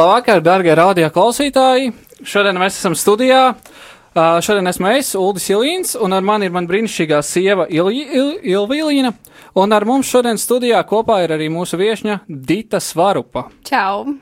Labvakar, darbie radio klausītāji! Šodien mēs esam studijā. Uh, šodien esmu es, Ulris Ilīns, un ar mani ir mana brīnišķīgā sieva Il Il Ilvīlīna. Un ar mums šodien studijā kopā ir arī mūsu viesņa Dita Svarupa. Čau!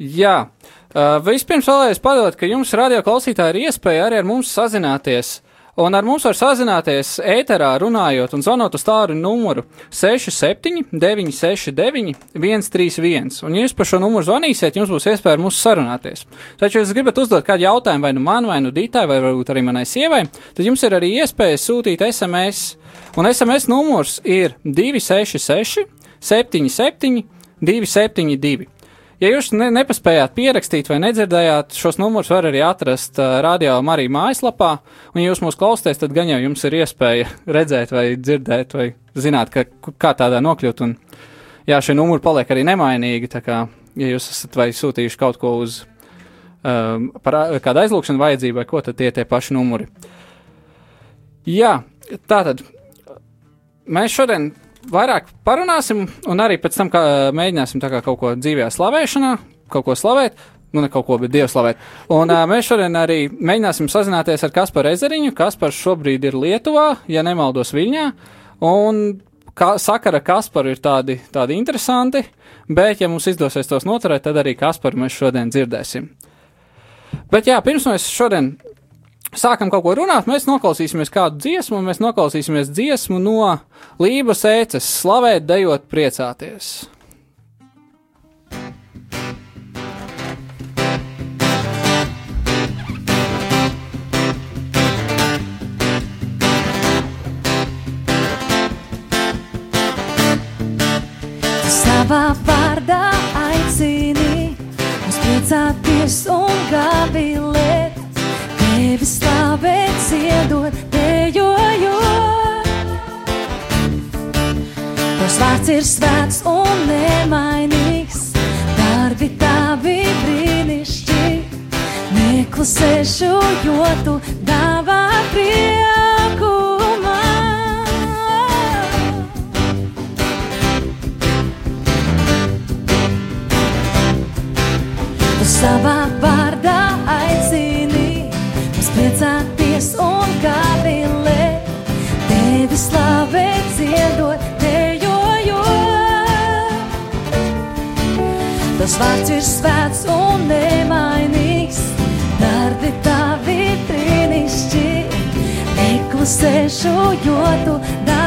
Jā, uh, vispirms vēlējos padot, ka jums radio klausītāji ir iespēja arī ar mums sazināties. Un ar mums var sazināties ēterā, runājot un zvanot uz tādu numuru 67, 969, 131. Un, ja jūs par šo numuru zvanīsiet, jums būs iespēja mums sarunāties. Taču, ja jūs gribat uzdot kādu jautājumu vai nu man, vai nu Dītai, vai varbūt arī manai sievai, tad jums ir arī iespēja sūtīt SMS. Un SMS numurs ir 266, 77, 272. Ja jūs ne, nepaspējāt pierakstīt vai nedzirdējāt, šos numurus var arī atrast uh, radio Marija mājaslapā, un ja jūs mūs klausāties, tad gan jau jums ir iespēja redzēt vai dzirdēt vai zināt, ka, kā tādā nokļūt. Un, jā, šie numuri paliek arī nemainīgi, tā kā, ja jūs esat vai sūtījuši kaut ko uz um, par kādu aizlūgšanu vajadzību vai ko, tad tie tie paši numuri. Jā, tātad mēs šodien vairāk parunāsim, un arī pēc tam mēģināsim kā kaut ko dzīvē slavēšanā, kaut ko slavēt. Nu, ne kaut ko, bet dievu slavēt. Un uh, mēs šodien arī mēģināsim sazināties ar Kasparu Ezeriņu. Kaspars šobrīd ir Lietuvā, ja nemaldos Viļņā. Un kā, sakara Kasparu ir tādi, tādi interesanti, bet, ja mums izdosies tos noturēt, tad arī Kasparu mēs šodien dzirdēsim. Bet jā, pirms mēs šodien sākam kaut ko runāt, mēs noklausīsimies kādu dziesmu, un mēs noklausīsimies dziesmu no Lībijas ēces, slavēt, dejot, priecāties. Savā vārdā aicini mums priecāties un gavilēt tevi slavēt, ziedot, dejojot. Tavs vārds ir svēts un nemainīgs, darbi tavi brīnišķīgi. Neklusēšu, jo tu dāvā prieku man. Tu savā Tas vārds ir svēts un nemainīgs, darbi tavi brīnišķīgi. Neklusēšu, jo tu dāvā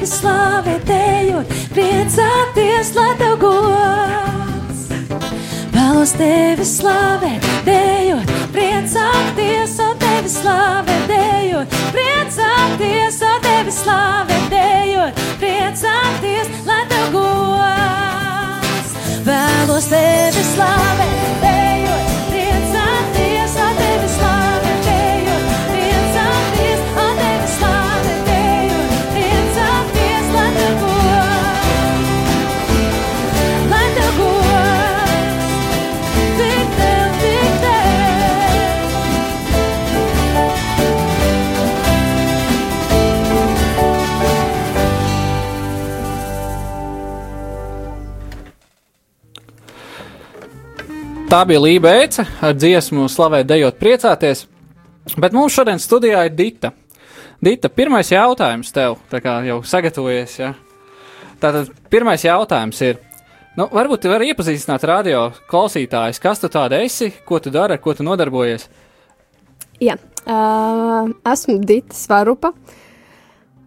tevi slavēt, dejot, priecāties. lai tev gods. Vēlos tevi slavēt, dejot, priecāties, o tevi slavēt, dejot, priecāties, o tevi slavēt, dejot, priecāties, lai tev gods. Vēlos tevi slavēt, dejot, Tā bija Lība Eice ar dziesmu Slavēt, dejot, priecāties. Bet mums šodien studijā ir Dita. Dita, pirmais jautājums tev, tā kā jau sagatavojies. Ja? Tātad pirmais jautājums ir, nu, varbūt tu vari iepazīstināt radio klausītājus, kas tu tāda esi, ko tu dari, ar ko tu nodarbojies. Jā, uh, esmu Dita Svarupa.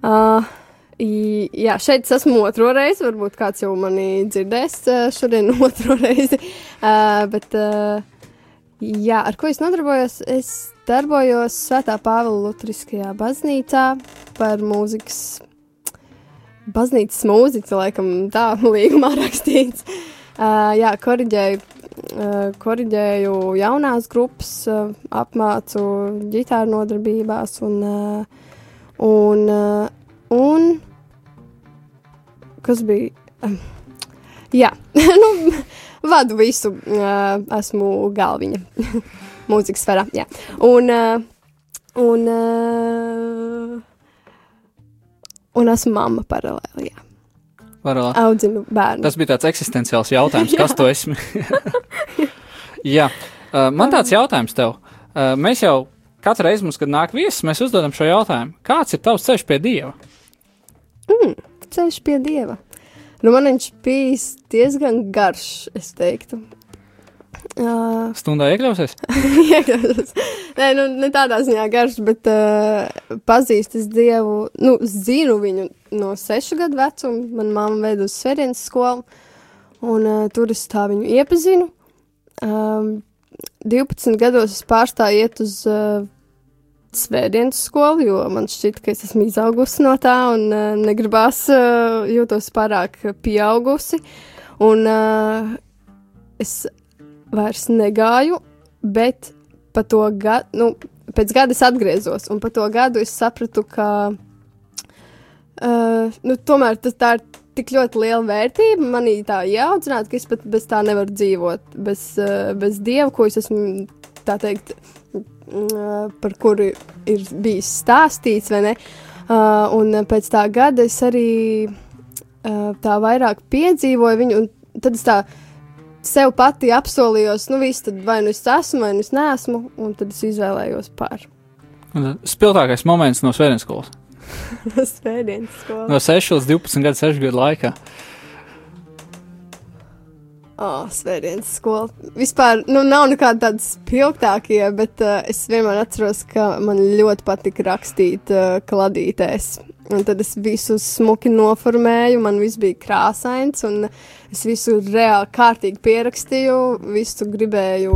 Uh, jā, šeit es esmu otro reizi. Varbūt kāds jau mani dzirdēs šodien otro reizi. Uh, bet, uh, jā, ar ko es nodarbojos? Es darbojos Svētā Pāvila Lutriskajā baznīcā par mūzikas. Baznīcas mūziķa, laikam, tā līgumā rakstīts. Uh, jā, koriģēju uh, koriģēju jaunās grupas, uh, apmācu ģitāru nodarbībās un, uh, un, uh, un kas bija? Jā, nu, vadu visu, esmu galviņa mūzikas sferā, jā. Un, un, un esmu mamma paralēli, jā. Varbūt. Audzinu bērnu. Tas bija tāds eksistenciāls jautājums, kas tu esi. Jā, man tāds jautājums tev. Mēs jau katru reizi, mums, kad nāk viesis, mēs uzdodam šo jautājumu. Kāds ir tavs ceļš pie dieva? Ceļš pie dieva. Nu, man viņš bijis diezgan garš, es teiktu. Uh, Stundā iekļausies? iekļaušos. Nē, nu, ne tādā ziņā garš, bet uh, pazīstu es Dievu, nu, zinu viņu no sešu gadu vecuma. Manā mamma veda uz Svētdienas skolu, un uh, tur es tā viņu iepazinu. Um, 12 gados es pārstāju iet uz uh, svētdienas skolu, jo man šķiet, ka es esmu izaugusi no tā un uh, negribās, uh, jūtos pārāk pieaugusi. Un uh, es vairs negāju, bet pa to gadu, nu, pēc gada es atgriezos, un pa to gadu es sapratu, ka uh, nu, tomēr tas tā ir tik ļoti liela vērtība manī tā ieaudzināt, ka es pat bez tā nevaru dzīvot, bez, uh, bez dieva, ko es esmu, tā teikt, uh, par kuru ir bijis stāstīts, vai ne? Uh, un pēc tā gada es arī uh, tā vairāk piedzīvoju viņu, un tad es tā sev pati apsolījos, nu viss, tad vai nu es esmu, vai nu es neesmu, un tad es izvēlējos par Spilgtākais moments no svētdienas skolas. svētdienas skolu. No 6 līdz 12 gadu, 6 gadu laikā. Oh, svētdienas skola. Vispār, nu, nav nekāda tāda spilgtākie, bet uh, es vienmēr atceros, ka man ļoti patika rakstīt uh, kladītēs. Un tad es visu smuki noformēju, man viss bija krāsains, un es visu reāli kārtīgi pierakstīju, visu gribēju,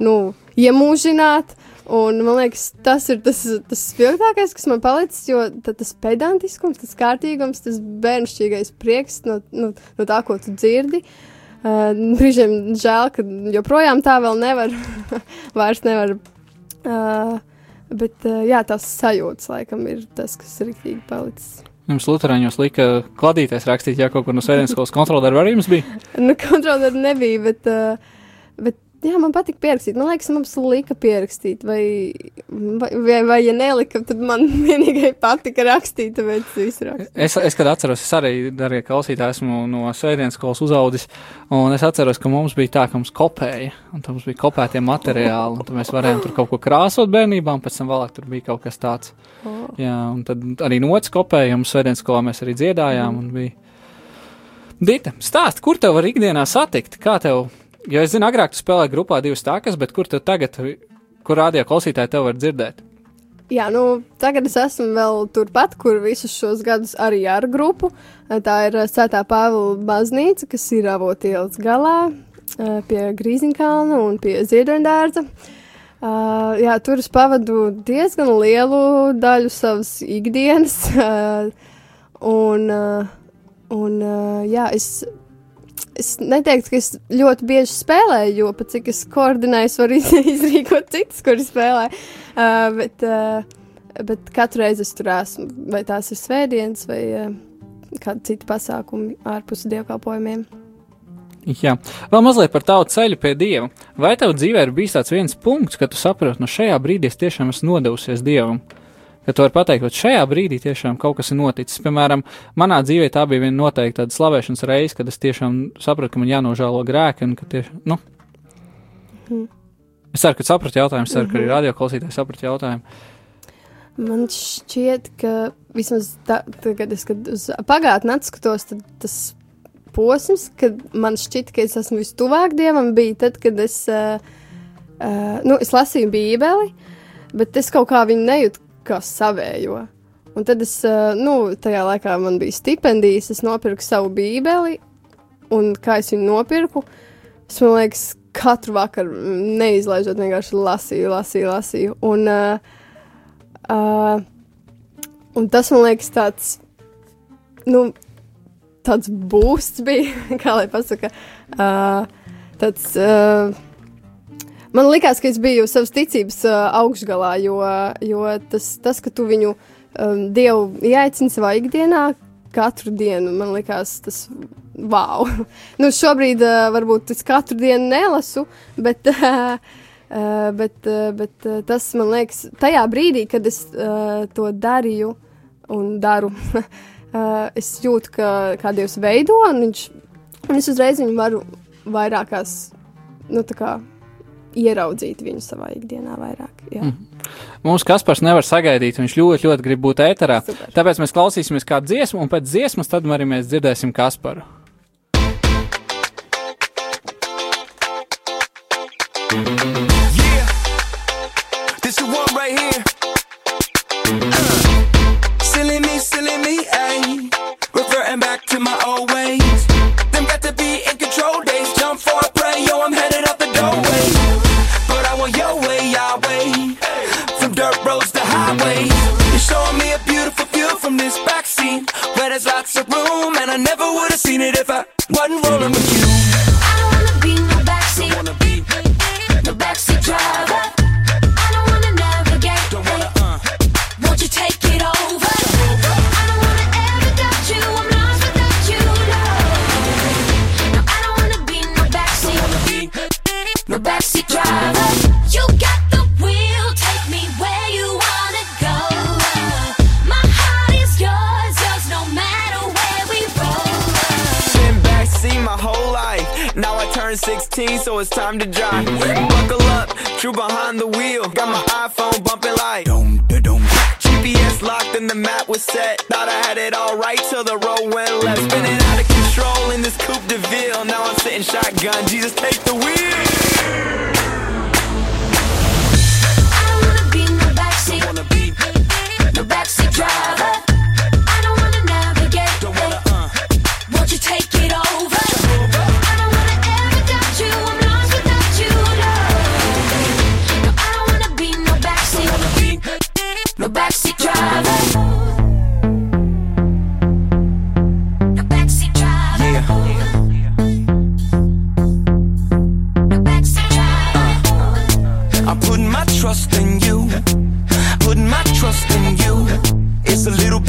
nu, iemūžināt. Un man liekas, tas ir tas, tas spilgtākais, kas man palicis, jo tas pedantiskums, tas kārtīgums, tas bērnišķīgais prieks no, no, no tā, ko tu dzirdi. Uh, brīžiem žēl, ka joprojām tā vēl nevar, vairs nevar. Bet, jā, tas sajūtas, laikam, ir tas, kas ir rīktīgi palicis. Jums Lutāņos lika kladīties rakstīt, ja kaut kur no svētdienas skolas kontroldarba arī jums bija. Nu, kontrolieru nebija, bet, uh, bet jā, man patīk pierakstīt. Man liekas, mums lika pierakstīt, vai, vai, vai, vai ja nelika, tad man vienīgai patika rakstīt, tāpēc visu rakstīju. Es, es kad atceros, es arī, darbie klausītāji, esmu no svētdienas skolas uzaudzis, un es atceros, ka mums bija tā, ka mums kopēja, un mums bija kopētie materiāli, un tad mēs varējām tur kaut ko krāsot bērnībā, un pēc tam vēlāk tur bija kaut kas tāds. Jā, un tad arī nots kopēja, un svētdienas skolā mēs arī dziedājām, un bija. Dita, stāst, kur tev var ikdienā satikt, kā tev, jo es zinu, agrāk tu spēlēji grupā divas takas, bet kur tev tagad, kur rādio klausītāji tev var dzirdēt? Jā, nu, tagad es esmu vēl turpat, kur visus šos gadus arī ar grupu. Tā ir uh, Svētā Pāvila baznīca, kas ir avotielas galā uh, pie Grīziņkalna un pie Ziedoņdārza. Uh, jā, tur es pavadu diezgan lielu daļu savas ikdienas. Uh, un, uh, un uh, jā, es, es neteiktu, ka es ļoti bieži spēlēju, jo pat cik es koordinēju, es varu iz- izrīkot citus, kuri spēlē. Uh, bet, uh, bet katru reizi es tur esmu. Vai tās ir svētdienas vai uh, kādi citi pasākumi ārpus dievkalpojumiem. Jā, vēl mazliet par tavu ceļu pie dieva. Vai tev dzīvē ir bijis tāds viens punkts, kad tu saproti, no šajā brīdī es tiešām esmu nodevusies dievam? Ka tu vari pateikt, ka šajā brīdī tiešām kaut kas ir noticis. Piemēram, manā dzīvē tā bija viena noteikta tāda slavēšanas reize, kad es tiešām sapratu, ka man jānožēlo grēki un ka tieši, nu. Mhm. Es ceru, ka sapratu jautājumu, es ceru, ka arī radio klausītāji sapratu jautājumu. Man šķiet, ka vismaz tā, tagad, es, kad uz pagātni atskatos, tad tas posms, kad man šķita, ka es esmu vistuvāk dievam, bija tad, kad es, uh, uh, nu, es lasīju Bībeli, bet es kaut kā viņu nejūtu kā savējo. Un tad es, uh, nu, tajā laikā man bija stipendijas, es nopirku savu Bībeli, un kā es viņu nopirku, es, man liekas, katru vakaru mm, neizlaižot, vienkārši lasīju, lasīju, lasīju. Un, uh, Uh, un tas man liekas tāds, nu, tāds būsts bija, kā lai pasaka, uh, tāds, uh, man likās, ka es biju savas ticības uh, augšgalā, jo, jo tas, tas, ka tu viņu um, Dievu ieaicini savā ikdienā, katru dienu, man likās tas, wow. nu, šobrīd uh, varbūt es katru dienu nelasu, bet uh, Uh, bet, uh, bet uh, tas man liekas, tajā brīdī, kad es uh, to darīju un daru, uh, es jūtu, ka kā Dievs veido, un, viņš, un es uzreiz viņu varu vairākās, nu, kā ieraudzīt viņu savā ikdienā vairāk. Jā. Mm. Mums Kaspars nevar sagaidīt, viņš ļoti, ļoti grib būt ēterā. Super. Tāpēc mēs klausīsimies kādu dziesmu, un pēc dziesmas tad arī mēs dzirdēsim Kasparu. Yeah, this the one right here. Uh, silly me, silly me, ayy. Reverting back to my old ways. Yahweh. From dirt roads to highways. You're showing me a beautiful view from this backseat. Where there's lots of room, and I never would have seen it if I wasn't rolling with you. 16, so it's time to drive. Buckle up, true behind the wheel. Got my iPhone bumping like. GPS locked and the map was set. Thought I had it all right till the road went left. Spinning out of control in this Coupe de Ville. Now I'm sitting shotgun. Jesus, take the wheel. A little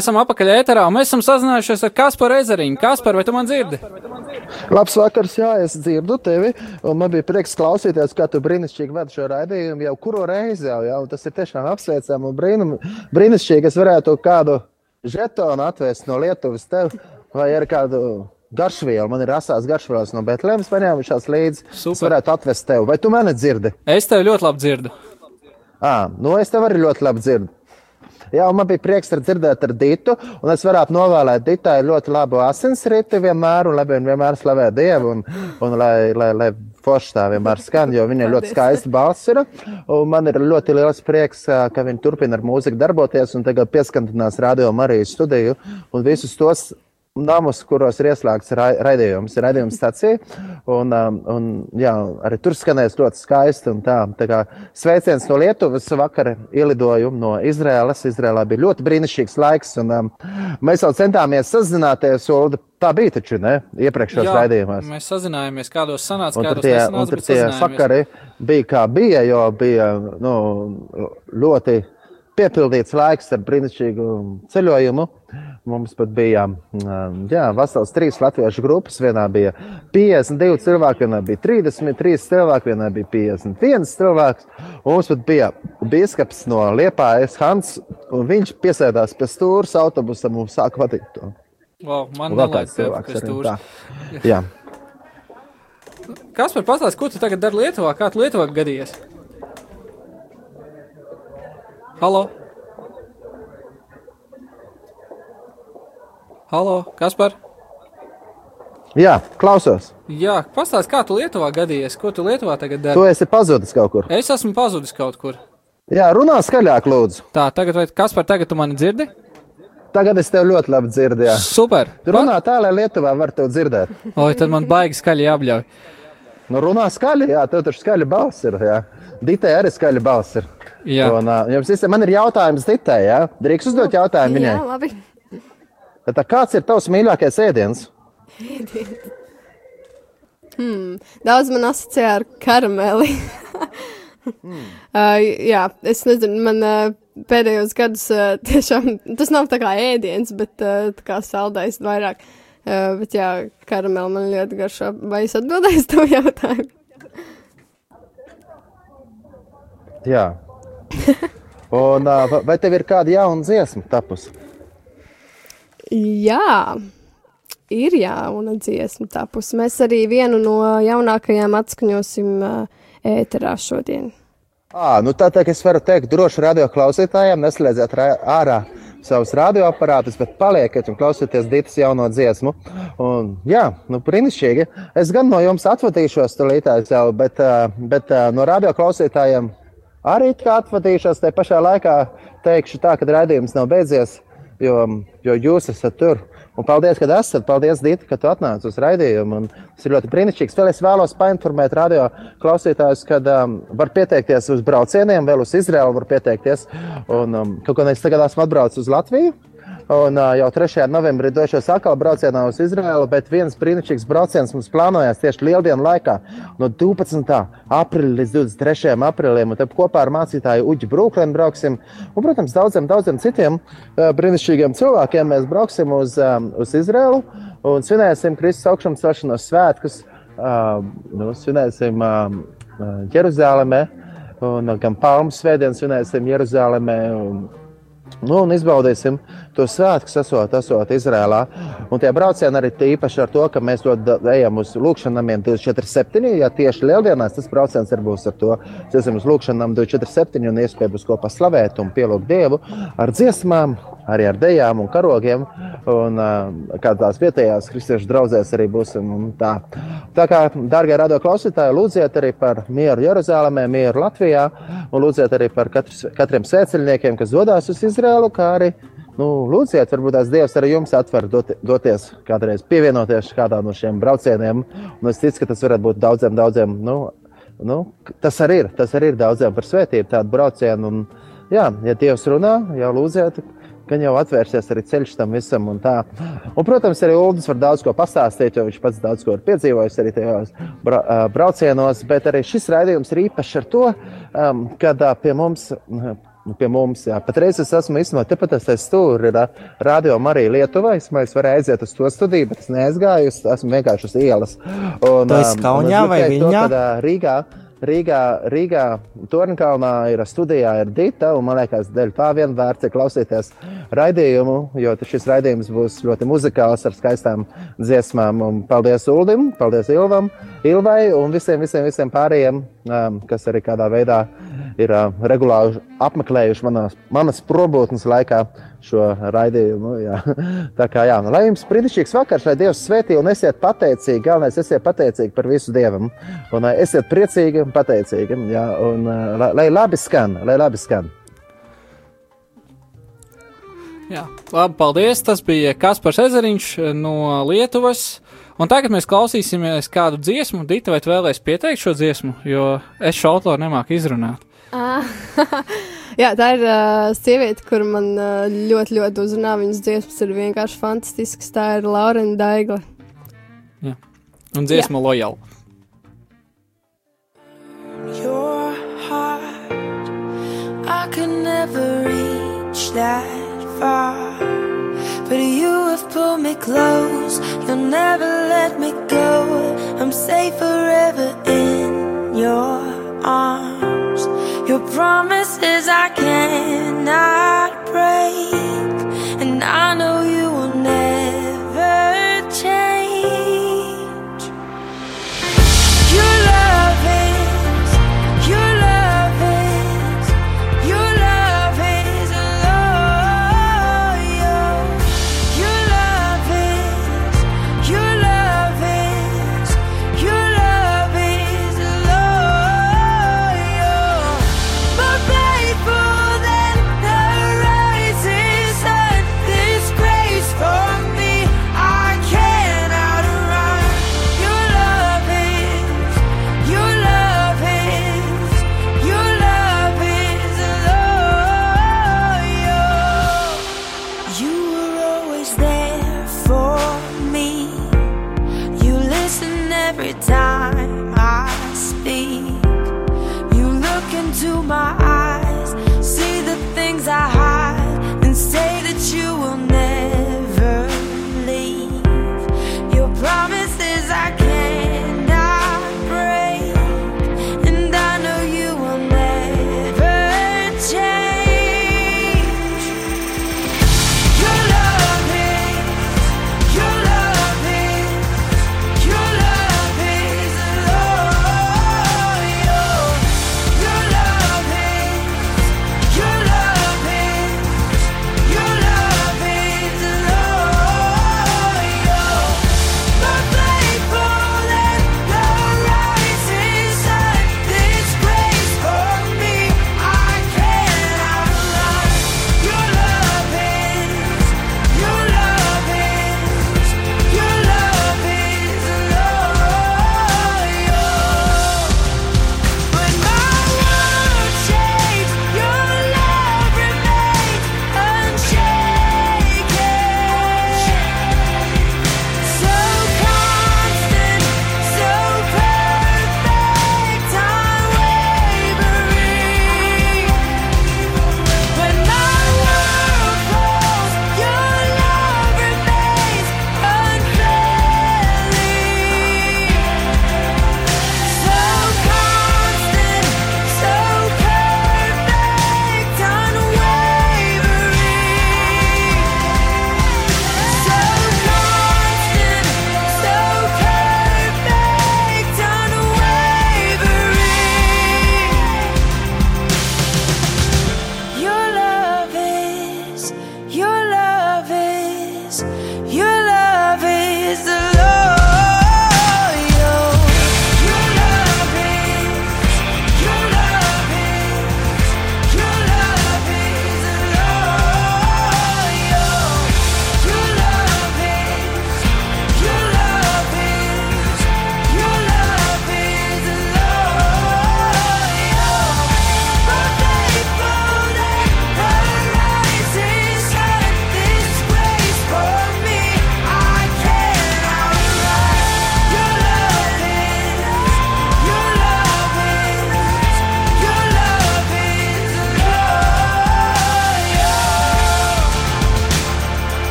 Esam apakaļ ēterā, un mēs esam sazinājušies ar Kasparu Ezeriņu. Kaspar, vai tu man dzirdi? Labs vakars, jā, es dzirdu tevi. Un man bija prieks klausīties, kā tu brīnišķīgi vadi šo raidījumu jau kuru reizi. Jau, jau. Tas ir tiešām apsveicami un brīnum, brīnišķīgi. Es varētu kādu žetonu atvest no Lietuvas tev vai ar kādu. Garšvielu. Man ir asās garšvielas no Betlēmas paņēmušās līdzi. Es Super. varētu atvest tev. Vai tu mani dzirdi? Es tevi ļoti labi dzirdu. À, nu es tev arī ļoti labi dzirdu. Un man bija prieks ar dzirdēt ar Dītu, un es varētu novēlēt Dītai ļoti labu asinsriti vienmēr, un lai viņa vienmēr slavē Dievu, un, un lai, lai, lai forši tā vienmēr skan, jo viņai ļoti skaista balss ir. Man ir ļoti liels prieks, ka viņa turpina ar mūziku darboties, un tagad pieskantinās Radio Marijas studiju, un visus tos namus, kuros ir ieslēgts ra- raidījums, ir raidījums stācija. Un, um, un, jā, arī tur skanēs ļoti skaisti. un Tā, tā kā sveiciens no Lietuvas. Vakar ielidoju no Izraēlas. Izrēlā bija ļoti brīnišķīgs laiks. Un, um, mēs jau centāmies sazināties. Ulda. Tā bija taču ne? iepriekšējos raidījumos. mēs sazinājāmies, kādos sanāca, Un kādos tie, un nesanāca, bet tie sakari bija kā bija, jo bija nu, ļoti piepildīts laiks ar brīnišķīgu ceļojumu. Mums pat bija um, jā, vesels trīs latviešu grupas. Vienā bija 52 cilvēki, vienā bija 33 cilvēki, vienā bija 51 cilvēks. Mums pat bija biskups no Liepājas, Hans, un viņš piesēdās pie stūres autobusam un sāka vadīt to. Wow, man nelaid kāds tev cilvēks arī stūra. tā. Jā. Kaspar, pastāsti, ko tu tagad dari Lietuvā? Kā tu Lietuvā gadījies? Halo? Halo, Kaspar? jā, klausos. Jā, pastāsti, kā tu Lietuvā gadījies? Ko tu Lietuvā tagad Tu dari? esi pazudis kaut kur. Es esmu pazudis kaut kur. Jā, runā skaļāk, lūdzu. Tā, tagad, vai Kaspar, tagad tu mani dzirdi? Tagad es tevi ļoti labi dzirdu. jā. Super! Tu runā tā, lai Lietuvā var tevi dzirdēt. Oi, tad man baigi skaļi jābļauj. Nu, runā skaļi, jā, tev taču skaļa balss ir. Jā. Ditē arī skaļa balss ir. Jā. Un, uh, jums visiem man ir jautājums Ditē, jā? Drīkst uzdot jautājumu viņai. Jā, labi. Tā, kāds ir tavs mīļākais ēdiens? Daudz man asociē ar karameli. mm. uh, jā, es nezinu, man uh, pēdējos gados uh, tiešām tas nav tā kā ēdiens, bet uh, tā kā saldais vairāk. Uh, bet jā, karameli man ļoti garšo. Vai es atbildēju uz tavu jautājumu? Jā. Un, uh, va- vai tev ir kāda jauna dziesma tapusi? Jā, ir jauna dziesma tapusi. Mēs arī vienu no jaunākajām atskaņosim ēterā šodien. À, nu tā, tā es varu teikt, droši radio klausītājiem, neslēdziet ārā savus radioaparātus, bet palieciet un klausieties Dītas jauno dziesmu. Un, jā, nu, brīnišķīgi. Es gan no jums atvadīšos, tūlītās jau, bet, bet no radio klausītājiem arī atvadīšos. Te pašā laikā teikšu tā, ka raidījums nav beidzies, jo, jo jūs esat tur. Un paldies, ka esat. Paldies, Dita, ka tu atnāci uz raidījumu. Un Tas ir ļoti brīnišķīgs. Vēl es vēlos painformēt radio klausītājus, ka um, var pieteikties uz braucieniem, vēl uz Izraelu var pieteikties. Un, um, kaut gan es tagad esmu atbraucis uz Latviju. Un uh, jau 3. novembrī došos atkal braucienā uz Izraelu, bet viens brīnišķīgs brauciens mums plānojās tieši lieldienu laikā, no 12. aprīļa līdz 23. aprīlim. Tad kopā ar mācītāju Uģi Brūklēnu brauksim. Un, protams, daudziem, daudziem citiem uh, brīnišķīgiem cilvēkiem mēs brauksim uz, um, uz Izraelu un svinēsim Kristus augšām celšanos svētkus. Uh, nu, svinēsim uh, Jeruzalemē, un gan Palmu svētdienu svinēsim Jeruzalemē. Un, Nu, un izbaudīsim to svētku, esot, esot Izrēlā. Un tie braucieni arī īpaši ar to, ka mēs to ejam uz lūkšanām 24-7. Ja tieši lieldienās tas brauciens arī būs ar to, ka iesim uz lūkšanām 24-7 un iespēja būs kopā slavēt un pielūgt Dievu ar dziesmām, arī ar dejām un karogiem. Un kā tās vietējās kristiešu draugzēs arī un Tā. tā kā, darbie radio klausītāji, lūdziet arī par mieru Jeruzalemē, mieru Latvijā un lūdziet arī par katru, katriem sēceļniekiem, kas dodas uz Izraelu, kā arī Nu, lūdziet, varbūt tās Dievs arī jums atver doti, doties kādreiz pievienoties kādam no šiem braucieniem. Un es ticu, ka tas varētu būt daudziem, daudziem. Nu, nu, tas arī ir. Tas arī ir daudziem par svētību, tādu braucienu. Un, jā, ja Dievs runā, jau lūdziet, gan jau atvērsies arī ceļš tam visam. Un tā. un, protams, arī Ulas var daudz ko pastāstīt, jo viņš pats daudz ko ir piedzīvojis arī tajos bra braucienos. Bet arī šis raidījums ir īpašs ar to, um, kad ā, pie mums. Pie mums. Jā. Patreiz es esmu īstenībā tepat esmu tur, ir Radio Marija Lietuvā. Es, es varēju aiziet uz to studiju, bet es neaizgāju, es esmu vienkārši uz ielas. Un, ā, un es Kaunijā vai Viļņā? To, kad, Rīgā. Rīgā, Rīgā Tornkalnā ir studijā ir Dita, un man liekas, dēļ tā vien vērts ir klausīties raidījumu, jo tas šis raidījums būs ļoti muzikāls ar skaistām dziesmām. Un paldies Uldim, paldies Ilvam, Ilvai un visiem, visiem, visiem pārējiem, um, kas arī kādā veidā ir uh, regulāri apmeklējuši manas, manas probūtnes laikā šo raidījumu. Jā. Tā kā jā, lai jums brīnišķīgs vakars, lai Dievs svētī un esiet pateicīgi. Galvenais, esiet pateicīgi par visu Dievam. Un uh, esiet priecīgi un pateicīgi. Jā, un uh, lai, lai labi skan, lai labi skan. Jā, labi, paldies. Tas bija Kaspars Ezeriņš no Lietuvas. Un tagad mēs klausīsimies kādu dziesmu. Dita, vai tu vēlēsies pieteikt šo dziesmu? Jo es šo autoru nemāku izrunāt. Ah, Jā, tā ir uh, sieviete, kur man uh, ļoti, ļoti uzrunā. Viņas dziesmas ir vienkārši fantastiskas. Tā ir Laurena Daigla. Un dziesma lojāla. your heart. I could never reach that far. But you have pulled me close, you'll never let me go. I'm safe forever in your arms. Your promises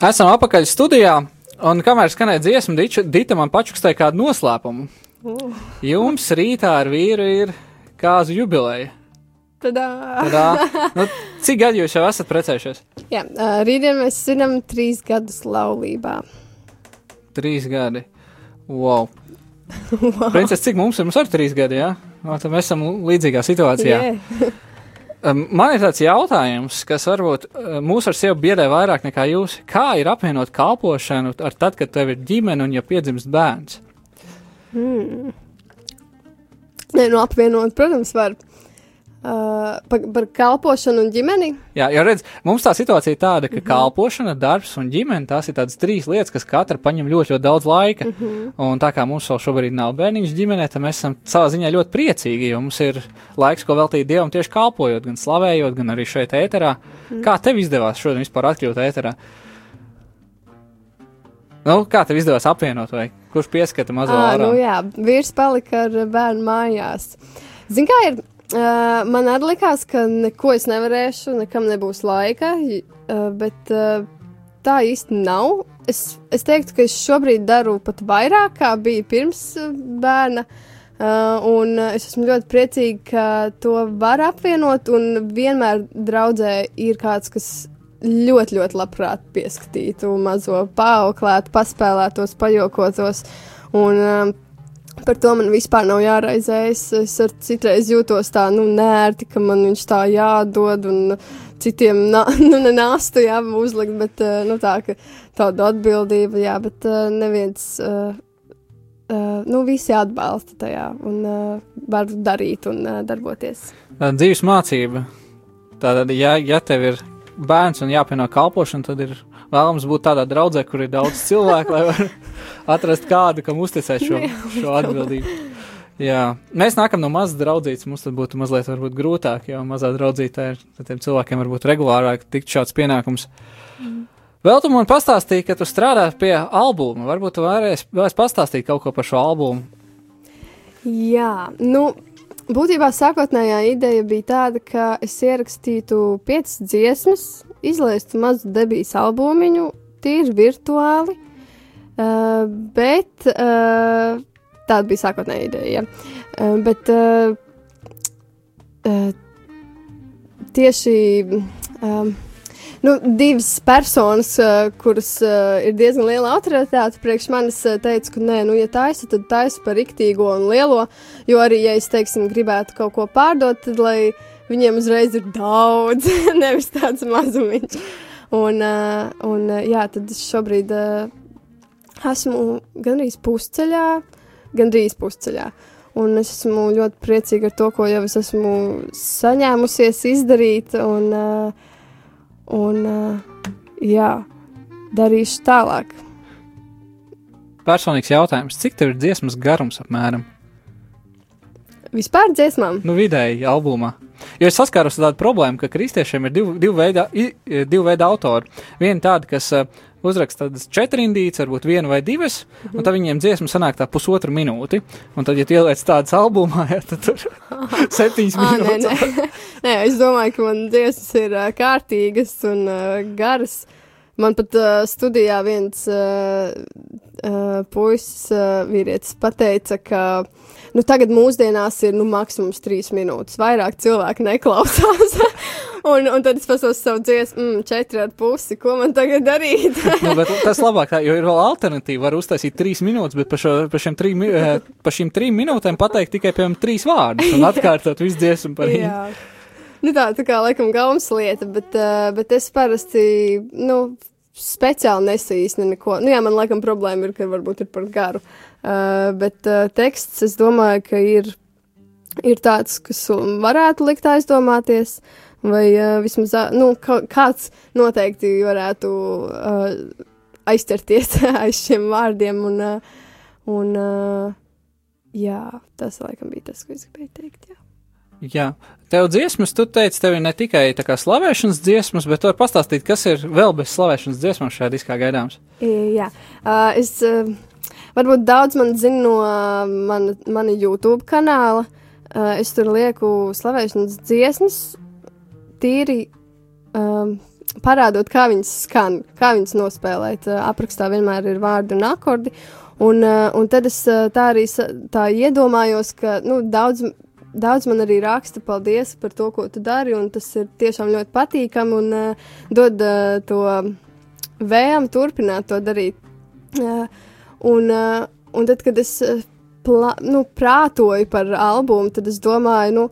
Esam apakaļ studijā, un kamēr skanēja dziesma, Diča- Dita man pačukstēja kādu noslēpumu. Jums rītā ar vīru ir kāzu jubileja. Tadā! Tadā. Nu, cik gadi jūs jau esat precējušies? Jā, uh, rītdien mēs svinam trīs gadus laulībā. Trīs gadi. Wow. wow. Princes, cik mums ir? Mums arī trīs gadi, jā? O, tad mēs esam līdzīgā situācijā. Jā. Man ir tāds jautājums, kas varbūt uh, mūs ar sevi biedē vairāk nekā jūs. Kā ir apvienot kalpošanu ar tad, kad tev ir ģimene un ja piedzimst bērns? Nē, nu apvienot, protams, var. Uh, par, par kalpošanu un ģimeni. Jā, jau redz, mums tā situācija ir tāda, ka kalpošana, darbs un ģimene tās ir tādas trīs lietas, kas katra paņem ļoti, ļoti daudz laika. Un tā kā mums vēl šobrīd nav bērniņš ģimenē, tad mēs esam savā ziņā ļoti priecīgi, jo mums ir laiks, ko veltīt Dievam tieši kalpojot, gan slavējot, gan arī šeit ēterā. Kā tev izdevās šodien vispār atkļūt ēterā? Nu, kā tev izdevās apvienot, vai kurš pieskata mazo ārā? nu jā, vīrs palika ar bērnu mājās. Zini, kā ir? Uh, man arī likās, ka neko es nevarēšu, nekam nebūs laika, uh, bet uh, tā īsti nav. Es, es teiktu, ka es šobrīd daru pat vairāk, kā bija pirms uh, bērna. Uh, un uh, es esmu ļoti priecīga, ka to var apvienot. Un vienmēr draudzē ir kāds, kas ļoti, ļoti labprāt pieskatītu mazo paauklētu, paspēlētos, pajokotos. Un, um, Par to man vispār nav jāraizējas. Es ar citreiz jūtos tā, nu, nērti, ka man viņš tā jādod, un citiem na, nu, nenāstu jāuzlikt, bet uh, nu, tā, ka tāda atbildība, jā, bet uh, neviens, uh, uh, nu, visi atbalsta tajā un uh, var darīt un uh, darboties. Tā dzīves mācība. Tātad, ja, ja tev ir bērns un jāpieno kalpošana, tad ir vēlams būt tādā draudzē, kur ir daudz cilvēku, lai var atrast kādu, kam uzticēt šo, šo atbildību. Jā, mēs nākam no mazas draudzītes, mums tad būtu mazliet grūtāk, jo mazā draudzītē ir tiem cilvēkiem varbūt regulārāk tikt šāds pienākums. Vēl tu man pastāstīji, ka tu strādā pie albuma. Varbūt tu varēsi vēlēs pastāstīt kaut ko par šo albumu. Jā, nu, būtībā sākotnējā ideja bija tāda, ka es ierakstītu piecas dziesmas, izlaistu mazu debijas albumiņu, tīri virtuāli, uh, bet uh, tāda bija sākotnējā ideja. Ja. Uh, bet uh, uh, tieši. Um, Nu, divas personas, uh, kuras uh, ir diezgan liela autoritāte, priekš manis uh, teica, ka, nē, nu, ja taisa, tad taisa par riktīgo un lielo. Jo arī, ja es, teiksim, gribētu kaut ko pārdot, tad lai viņiem uzreiz ir daudz, nevis tāds mazumiņš. Un, un jā, tad es šobrīd esmu gandrīz pusceļā, gandrīz pusceļā. Un es esmu ļoti priecīga ar to, ko jau es esmu saņēmusies izdarīt. Un, uh, un uh, jā, darīšu tālāk. Personīgs jautājums, cik tev ir dziesmas garums apmēram? Vispār dziesmām. Nu, vidēji albumā. Jo es saskāros ar tādu problēmu, ka kristiešiem ir divi, divi veidi divi veidi autori. Viena tāda, kas uh, uzraksta tādas četrindītas, varbūt vienu vai divas, un tad viņiem dziesma sanāk tā pusotra minūti. Un tad, ja tu ieliec tādas albumā, jā, tad tur septiņas Ah, nē, minūtes. nē. nē, es domāju, ka man dziesmas ir uh, kārtīgas un uh, garas. Man pat uh, studijā viens uh, uh, puisis, uh, vīrietis, pateica, ka nu, tagad mūsdienās ir nu, maksimums trīs minūtes. Vairāk cilvēku neklausās. un, un tad es pasos savu dziesmu, mm, četri ar pusi. Ko man tagad darīt? nu, tas labāk, tā, jo ir vēl alternatīva. Var uztaisīt trīs minūtes, bet par, šo, par, šiem, trim, eh, par šīm trim minūtēm pateikt tikai, piemēram, trīs vārdus un atkārtot visu dziesmu par viņu. Nu, tā, tā kā laikam gaumas lieta, bet, uh, bet es parasti, nu, speciāli nesīsnu neko. Nu, jā, man laikam problēma ir, ka varbūt ir par garu. Uh, bet uh, teksts, es domāju, ka ir, ir tāds, kas varētu likt aizdomāties. Vai uh, vismaz nu, ka, kāds noteikti varētu uh, aizķerties aiz šiem vārdiem. Un, uh, un, uh, jā, tas laikam bija tas, ko es gribēju teikt. Jā. Jā, tev dziesmas, tu teici, tev ir ne tikai tā kā slavēšanas dziesmas, bet tu vari pastāstīt, kas ir vēl bez slavēšanas dziesmām šajā diskā gaidāms. Jā, uh, es uh, varbūt daudz man zinu no uh, mana, mana YouTube kanāla. Uh, es tur lieku slavēšanas dziesmas, tīri um, parādot, kā viņas skan, kā viņas nospēlēt. Uh, aprakstā vienmēr ir vārdi un akordi. Un, uh, un tad es uh, tā arī tā iedomājos, ka nu, daudz, daudz man arī raksta paldies par to, ko tu dari, un tas ir tiešām ļoti patīkami un uh, dod uh, to vēlmu turpināt to darīt. Uh, un, uh, un tad, kad es uh, plā, nu, prātoju par albumu, tad es domāju, nu,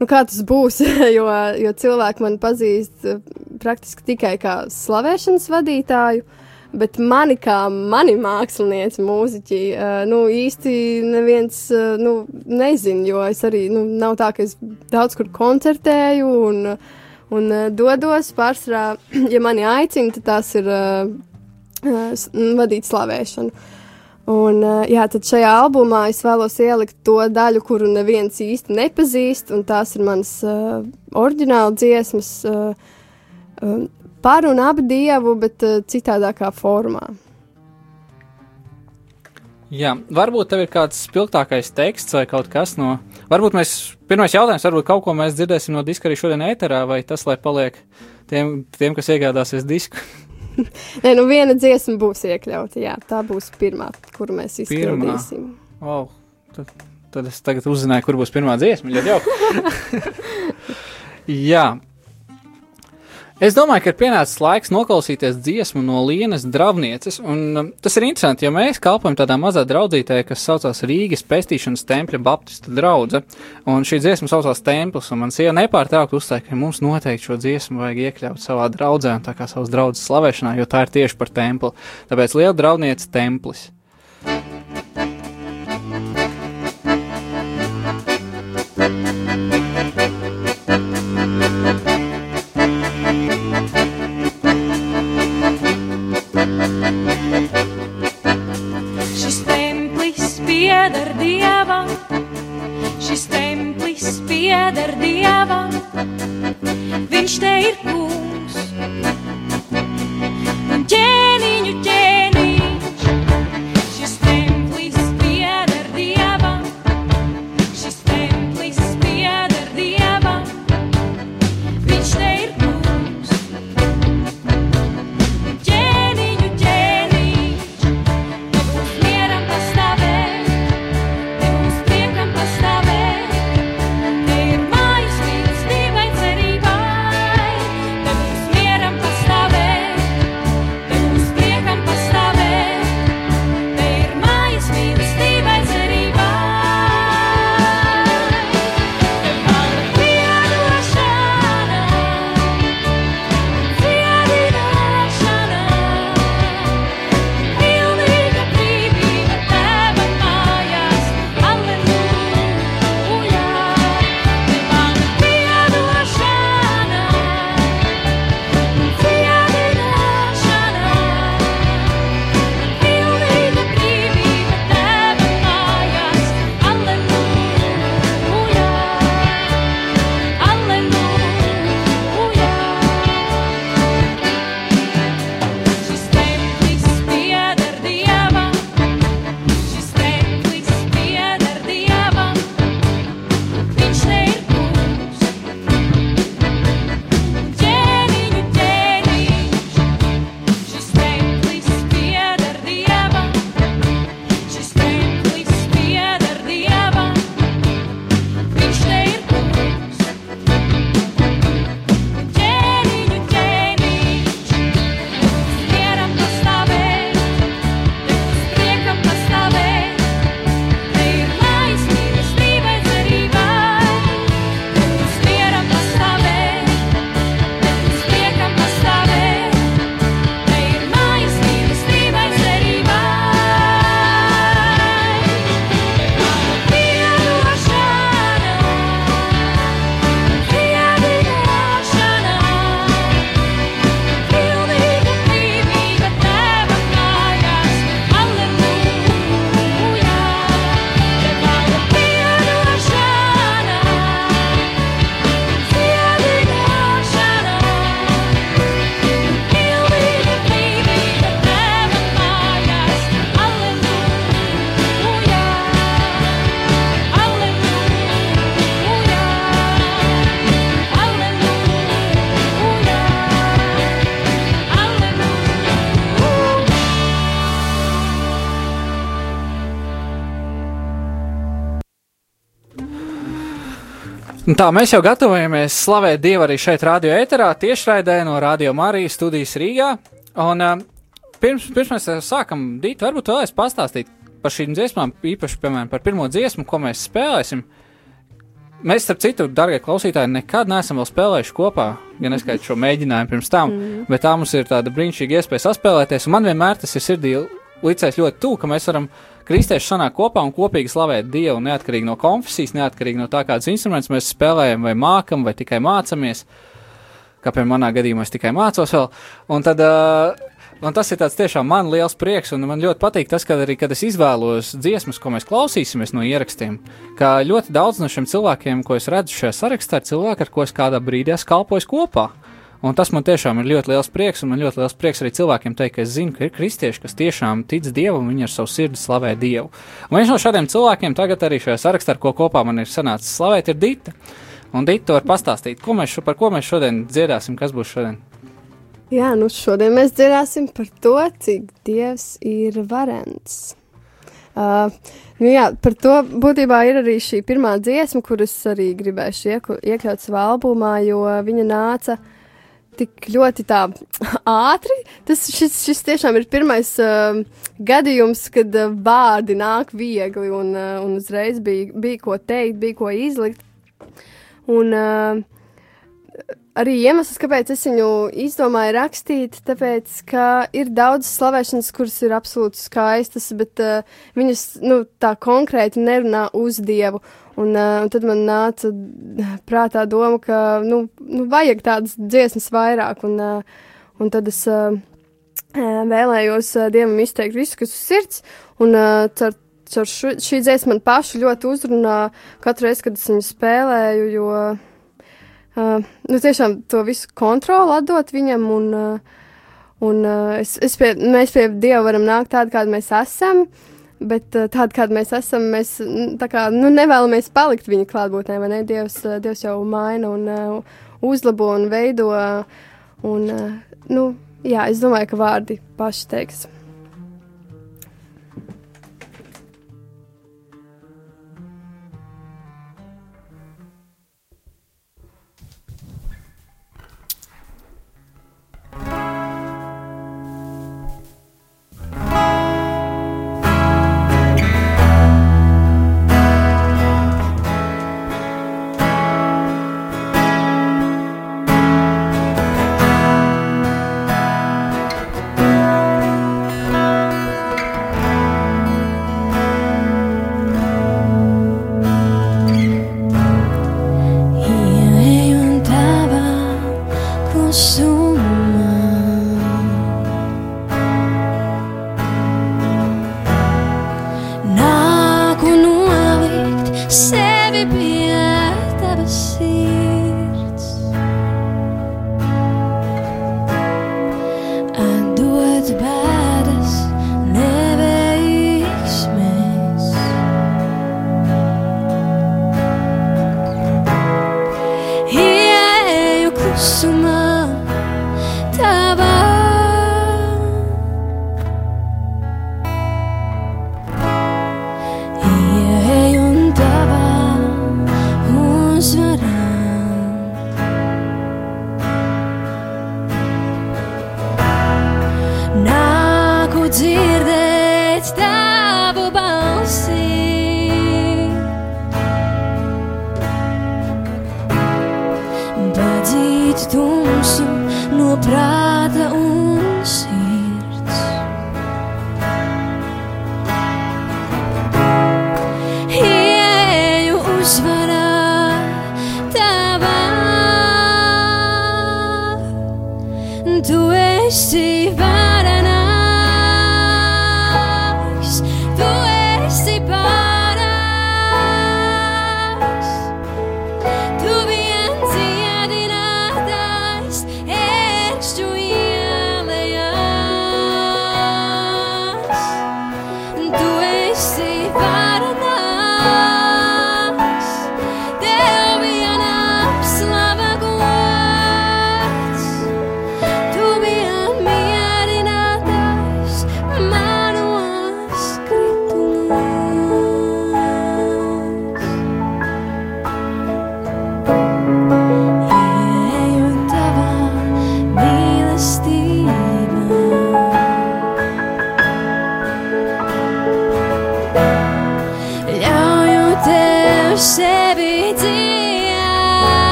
nu kā tas būs, jo, jo cilvēki man pazīst uh, praktiski tikai kā slavēšanas vadītāju. Bet mani kā mani mākslinieci, mūziķi, nu, īsti neviens nu, nezina, jo es arī nu, nav tā, ka es daudz kur koncertēju un, un dodos. Pārsvarā, ja mani aicina, tad tās ir vadīt slavēšanu. Un, uh, jā, tad šajā albumā es vēlos ielikt to daļu, kuru neviens īsti nepazīst, un tās ir manas uh, oriģināla dziesmas uh, par un ap dievu, bet uh, citādākā formā. Jā, varbūt tev ir kāds spilgtākais teksts vai kaut kas no. Varbūt mēs, pirmais jautājums, varbūt kaut ko mēs dzirdēsim no diska arī šodien ēterā, vai tas, lai paliek tiem, tiem kas iegādāsies disku. Nē, nu viena dziesma būs iekļauta, jā, tā būs pirmā, kuru mēs izpildīsim. Wow, tad, tad es tagad uzzināju, kur būs pirmā dziesma. Jauki. Jā. Es domāju, ka ir pienācis laiks noklausīties dziesmu no Lienas Dravnieces. Un, um, tas ir interesanti, jo mēs kalpojam tādā mazā draudzītē, kas saucās Rīgas pestīšanas tempļa Baptistu draudze. Un šī dziesma saucās Templis, un man sieva nepārtraukti uzstāja, ka mums noteikti šo dziesmu vajag iekļaut savā draudzē, un tā kā savas draudzes slavēšanā, jo tā ir tieši par templi. Tāpēc liela draudniece Templis. Pieder dievam, šis templis pieder dievam, viņš te ir kungs. Un ķēniņu ķēniņš, Tā mēs jau gatavojamies slavēt Dievu arī šeit, radio ēterā, tiešraidē no Radio Marijas studijas Rīgā. Un uh, pirms, pirms mēs uh, sākam, Dīt, varbūt vēlēs pastāstīt par šīm dziesmām, īpaši, piemēram, par pirmo dziesmu, ko mēs spēlēsim. Mēs, starp citu, darbie klausītāji, nekad neesam vēl spēlējuši kopā, ja neskaitot šo mēģinājumu pirms tam, mm. bet tā mums ir tāda brīnišķīga iespēja saspēlēties, un man vienmēr tas ir sirdī līdzēs ļoti tuvu, ka mēs varam kristieši sanākt kopā un kopīgi slavēt Dievu, neatkarīgi no konfesijas, neatkarīgi no tā, kādus instrumentus mēs spēlējam, vai mākam, vai tikai mācāmies. Kā piemēram, manā gadījumā es tikai mācos vēl. Un tad, uh, un tas ir tiešām man liels prieks, un man ļoti patīk tas, ka arī, kad es izvēlos dziesmas, ko mēs klausīsimies no ierakstiem, ka ļoti daudz no šiem cilvēkiem, ko es redzu šajā sarakstā, ir cilvēki, ar ko es kādā brīdī esmu kalpojis kopā. Un tas man tiešām ir ļoti liels prieks, un man ļoti liels prieks arī cilvēkiem teikt, ka es zinu, ka ir kristieši, kas tiešām tic Dievam, un viņi ar savu sirdi slavē Dievu. Un viens no šādiem cilvēkiem tagad arī šajā sarakstā, ar ko kopā man ir sanācis slavēt, ir Dita. Un Dita var pastāstīt, ko mēs, par ko mēs šodien dziedāsim, kas būs šodien. Jā, nu šodien mēs dzirdēsim par to, cik Dievs ir varants. Uh, nu jā, par to būtībā ir arī šī pirmā dziesma, kuras arī gribēju iekļaut savā albumā, jo viņa nāca tik ļoti tā ātri. Tas šis, šis tiešām ir pirmais uh, gadījums, kad uh, vārdi nāk viegli un, uh, un uzreiz bija, bija ko teikt, bija ko izlikt. Un, uh, arī iemesls, kāpēc es viņu izdomāju rakstīt, tāpēc, ka ir daudz slavēšanas, kuras ir absolūti skaistas, bet uh, viņas nu, tā konkrēti nerunā uz Dievu. Un, uh, un tad man nāca prātā doma, ka nu, nu, vajag tādas dziesmas vairāk, un, uh, un tad es uh, uh, vēlējos uh, Dievam izteikt visu, kas uz sirds, un uh, caur, caur šu, šī dziesma man pašu ļoti uzrunā katru reizi, kad es viņu spēlēju, jo Uh, nu, tiešām to visu kontroli atdot viņam, un, uh, un uh, es, es pie, mēs pie Dieva varam nākt tādi, kādi mēs esam, bet uh, tādi, kādi mēs esam, mēs kā, nu, nevēlamies palikt viņa klātbūtnē, ne? Dievs, uh, Dievs jau maina un uh, uzlabo un veido, un, nu, jā, es domāju, ka vārdi paši teiks. you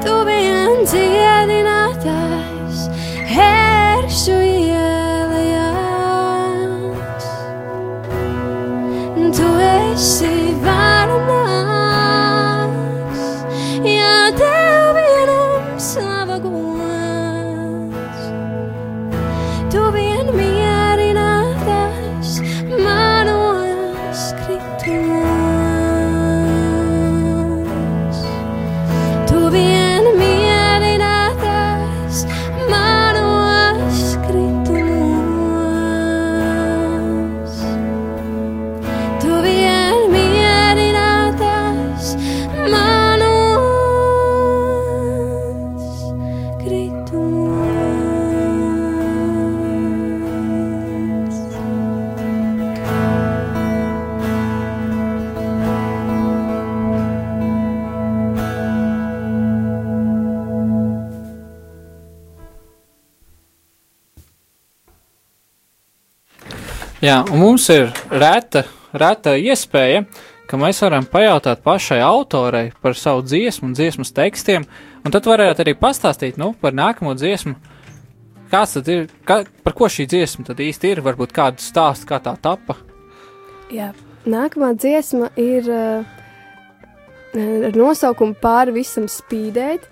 Tu vien dziedinātājs, heršu Jā, un mums ir reta, reta iespēja, ka mēs varam pajautāt pašai autorei par savu dziesmu un dziesmas tekstiem, un tad varētu arī pastāstīt nu, par nākamo dziesmu. Kāds tad ir, kā, par ko šī dziesma tad īsti ir? Varbūt kādu stāstu, kā tā tapa. Jā, nākamā dziesma ir uh, ar nosaukumu Pāri visam spīdēt.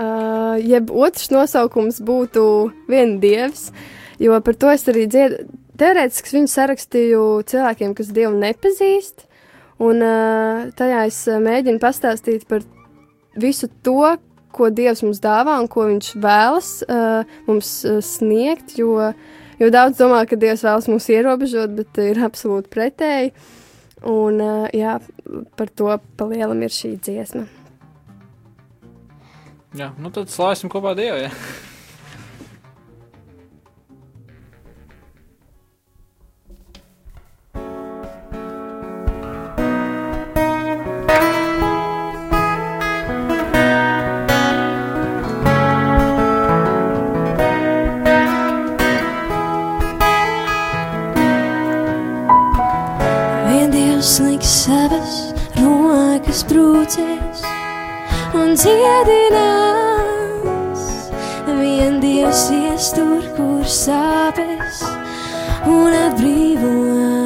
Uh, jeb otrs nosaukums būtu Viena dievs, jo par to es arī dziedu. Teorētiski viņu sarakstīju cilvēkiem, kas dievu nepazīst, un uh, tajā es uh, mēģinu pastāstīt par visu to, ko dievs mums dāvā un ko viņš vēlas uh, mums sniegt, jo Jo daudz domā, ka Dievs vēlas mūs ierobežot, bet ir absolūti pretēji. Un, jā, par to palielam ir šī dziesma. Jā, nu tad slāpsim kopā Dievu. Ja? Savas rokas brūcēs un dziedinās. Vien Dievs ies tur, kur sāpes un atbrīvos.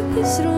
took his.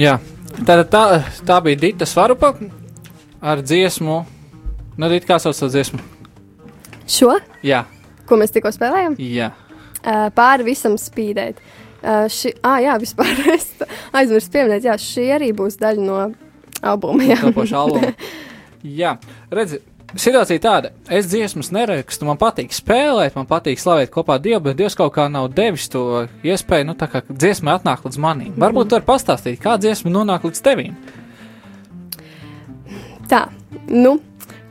Jā, tā, tā, tā bija Dita Svarupa ar dziesmu. Nu, Dita, kā sauc savu dziesmu? Šo, Jā, ko mēs tikko spēlējām, jā. uh, pāri visam spīdēt. Uh, ši, ah, jā, vispār es aizmirsu pieminēt, jā, šī arī būs daļa no albuma. Jā, topošu albumu. Jā, redzi, situācija tāda. Es dziesmas nerakstu, man patīk spēlēt, man patīk slavēt kopā Dievu, bet Dievs kaut kā nav devis to iespēju, nu, tā kā dziesma atnāk līdz manim. Varbūt tu vari pastāstīt, kā dziesma nonāk līdz tevim. Tā, nu,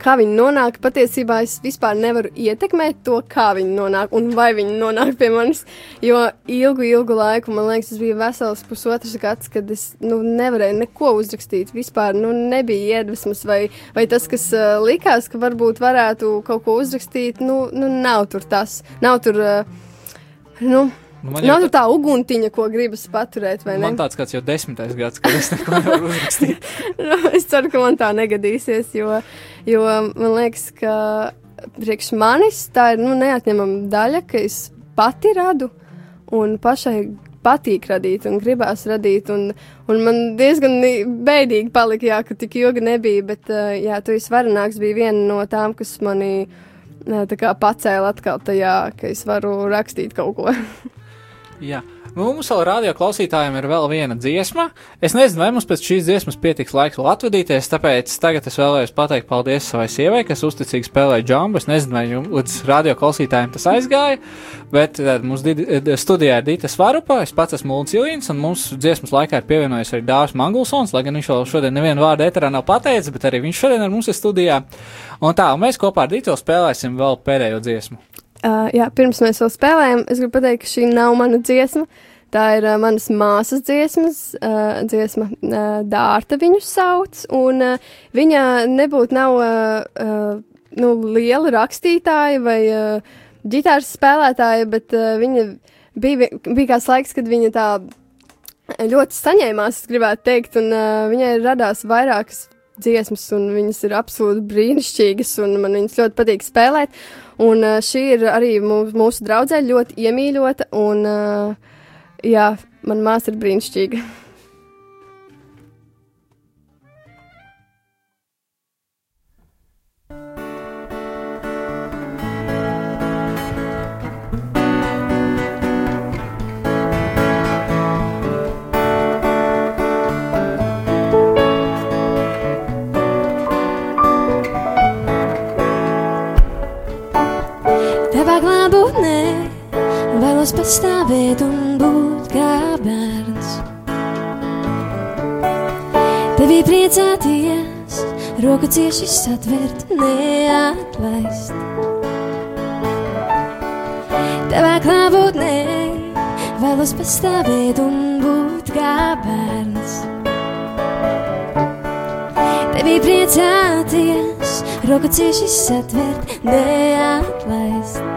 kā viņi nonāk, patiesībā es vispār nevaru ietekmēt to, kā viņi nonāk un vai viņi nonāk pie manis. Jo ilgu, ilgu laiku, man liekas, tas bija vesels pusotrs gads, kad es nu, nevarēju neko uzrakstīt. Vispār nu, nebija iedvesmas, vai, vai tas, kas uh, likās, ka varbūt varētu kaut ko uzrakstīt, nu, nu nav tur tas. Nav tur. Uh, nu, Nu, man Nav jau tur tā uguntiņa, ko gribas paturēt, vai ne? Man tāds kāds jau desmitais gads, kad es neko nevaru uzrakstīt. Nu, es ceru, ka man tā negadīsies, jo, jo man liekas, ka priekš manis tā ir nu, neatņemama daļa, ka es pati radu un pašai patīk radīt un gribās radīt. Un, un man diezgan bēdīgi palika, jā, ka tik ilgi nebija, bet jā, tu esi varenāks bija viena no tām, kas mani uh, tā kā pacēla atkal tajā, ka es varu rakstīt kaut ko. Jā. Mums vēl radio klausītājiem ir vēl viena dziesma. Es nezinu, vai mums pēc šīs dziesmas pietiks laiks vēl atvadīties, tāpēc tagad es vēlējos pateikt paldies savai sievai, kas uzticīgi spēlēja džambu. Es nezinu, vai jums līdz radio klausītājiem tas aizgāja, bet tad mums di- eh, studijā ir Dita Svarupa, es pats esmu Lūdzu Ilīns, un mums dziesmas laikā ir pievienojies arī Dārs Mangulsons, lai gan viņš vēl šodien nevienu vārdu eterā nav pateicis, bet arī viņš šodien ar mums ir studijā. Un tā, un mēs kopā ar Dītu spēlēsim vēl pēdējo dziesmu. Uh, jā, pirms mēs vēl spēlējam, es gribu pateikt, ka šī nav mana dziesma. Tā ir uh, manas māsas dziesmas, uh, dziesma uh, Dārta viņu sauc, un uh, viņa nebūtu nav uh, uh, nu, liela rakstītāja vai uh, ģitāras spēlētāja, bet uh, viņa bija, bija kāds laiks, kad viņa tā ļoti saņēmās, es gribētu teikt, un uh, viņai radās vairākas dziesmas, un viņas ir absolūti brīnišķīgas, un man viņas ļoti patīk spēlēt. Un uh, šī ir arī mūsu, mūsu draudzē ļoti iemīļota, un uh, jā, man māsa ir brīnišķīga. pastāvēt un būt kā bērns. Tevi priecāties, roku cieši satvert, neatlaist. Tavā klātbūtnē vēlos pastāvēt un būt kā bērns. Tevi priecāties, roku cieši satvert, neatlaist.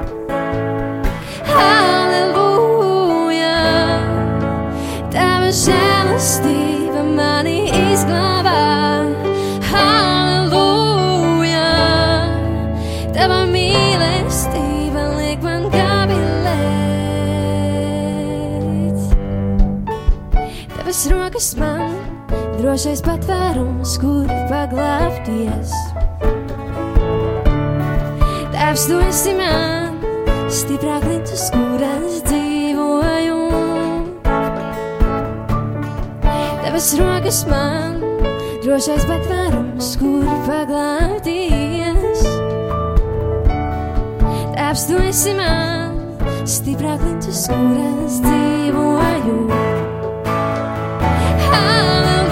Rokas man drošais patvērums, kur paglāpties. Tēvs, tu esi man stiprāk lietas, kuras dzīvoju. Tavas rokas man drošais patvērums, kur paglāpties. Tēvs, tu esi man stiprāk lietas, kuras dzīvoju. 啊